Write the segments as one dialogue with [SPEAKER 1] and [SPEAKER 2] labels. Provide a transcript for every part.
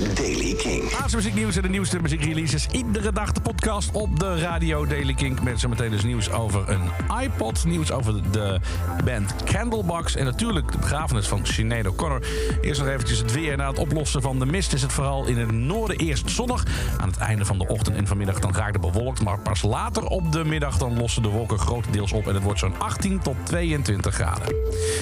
[SPEAKER 1] is Daily King.
[SPEAKER 2] Laatste muzieknieuws en de nieuwste muziekreleases. Iedere dag de podcast op de radio Daily Kink. Met zometeen dus nieuws over een iPod. Nieuws over de band Candlebox. En natuurlijk de begrafenis van Sinead O'Connor. Eerst nog eventjes het weer. Na het oplossen van de mist is het vooral in het noorden eerst zonnig. Aan het einde van de ochtend en vanmiddag dan raakt het bewolkt. Maar pas later op de middag dan lossen de wolken grotendeels op. En het wordt zo'n 18 tot 22 graden.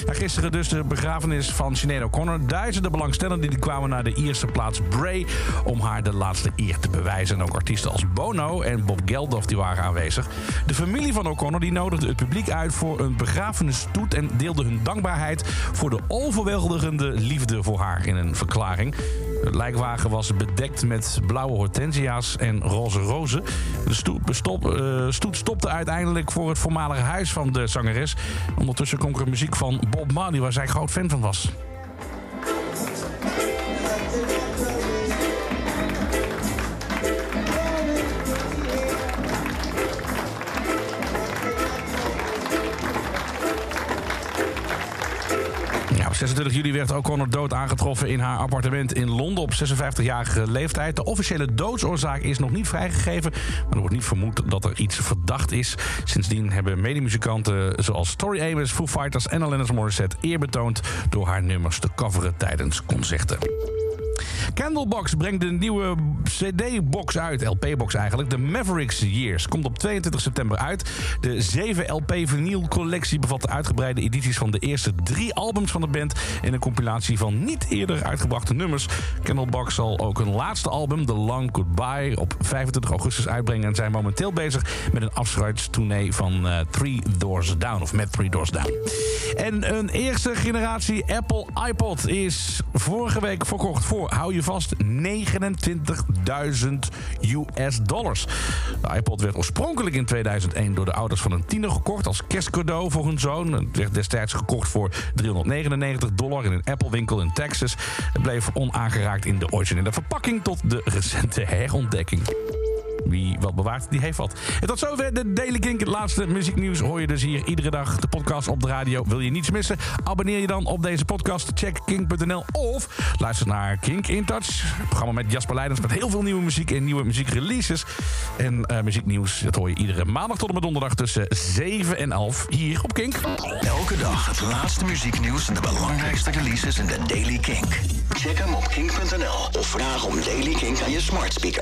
[SPEAKER 2] Gisteren dus de begrafenis van Sinead O'Connor. Duizenden belangstellenden die kwamen naar de Ierse plaats Bray... om haar de laatste eer te bewijzen. En ook artiesten als Bono en Bob Geldof die waren aanwezig. De familie van O'Connor die nodigde het publiek uit voor een begrafenisstoet... en deelde hun dankbaarheid voor de overweldigende liefde voor haar in een verklaring. Het lijkwagen was bedekt met blauwe hortensia's en roze rozen. De eh, stoet stopte uiteindelijk voor het voormalige huis van de zangeres. Ondertussen klonk er muziek van Bob Marley, waar zij groot fan van was. Op 26 juli werd O'Connor dood aangetroffen in haar appartement in Londen op 56-jarige leeftijd. De officiële doodsoorzaak is nog niet vrijgegeven, maar er wordt niet vermoed dat er iets verdacht is. Sindsdien hebben medemuzikanten zoals Tori Amos, Foo Fighters en Alanis Morissette eer betoond door haar nummers te coveren tijdens concerten. Candlebox brengt de nieuwe CD-box uit, LP-box eigenlijk. De Mavericks Years komt op 22 september uit. De 7 LP-vinyl-collectie bevat de uitgebreide edities van de eerste drie albums van de band... en een compilatie van niet eerder uitgebrachte nummers. Candlebox zal ook een laatste album, The Long Goodbye, op 25 augustus uitbrengen... en zijn momenteel bezig met een afscheidstournee van uh, Three Doors Down, of met Three Doors Down. En een eerste generatie Apple iPod is vorige week verkocht voor, hou je vast, 29.000 US dollars. De iPod werd oorspronkelijk in 2001 door de ouders van een tiener gekocht als kerstcadeau voor hun zoon. Het werd destijds gekocht voor 399 dollar in een Apple winkel in Texas. Het bleef onaangeraakt in de originele verpakking tot de recente herontdekking. Wie wat bewaart, die heeft wat. En tot zover de Daily Kink. Het laatste muzieknieuws hoor je dus hier iedere dag. De podcast op de radio. Wil je niets missen? Abonneer je dan op deze podcast. Check kink.nl of luister naar Kink in Touch. Programma met Jasper Leidens met heel veel nieuwe muziek en nieuwe muziekreleases. En uh, muzieknieuws, dat hoor je iedere maandag tot en met donderdag tussen 7 en 11 hier op Kink.
[SPEAKER 1] Elke dag het laatste muzieknieuws en de belangrijkste releases in de Daily Kink. Check hem op kink.nl of vraag om Daily Kink aan je smart speaker.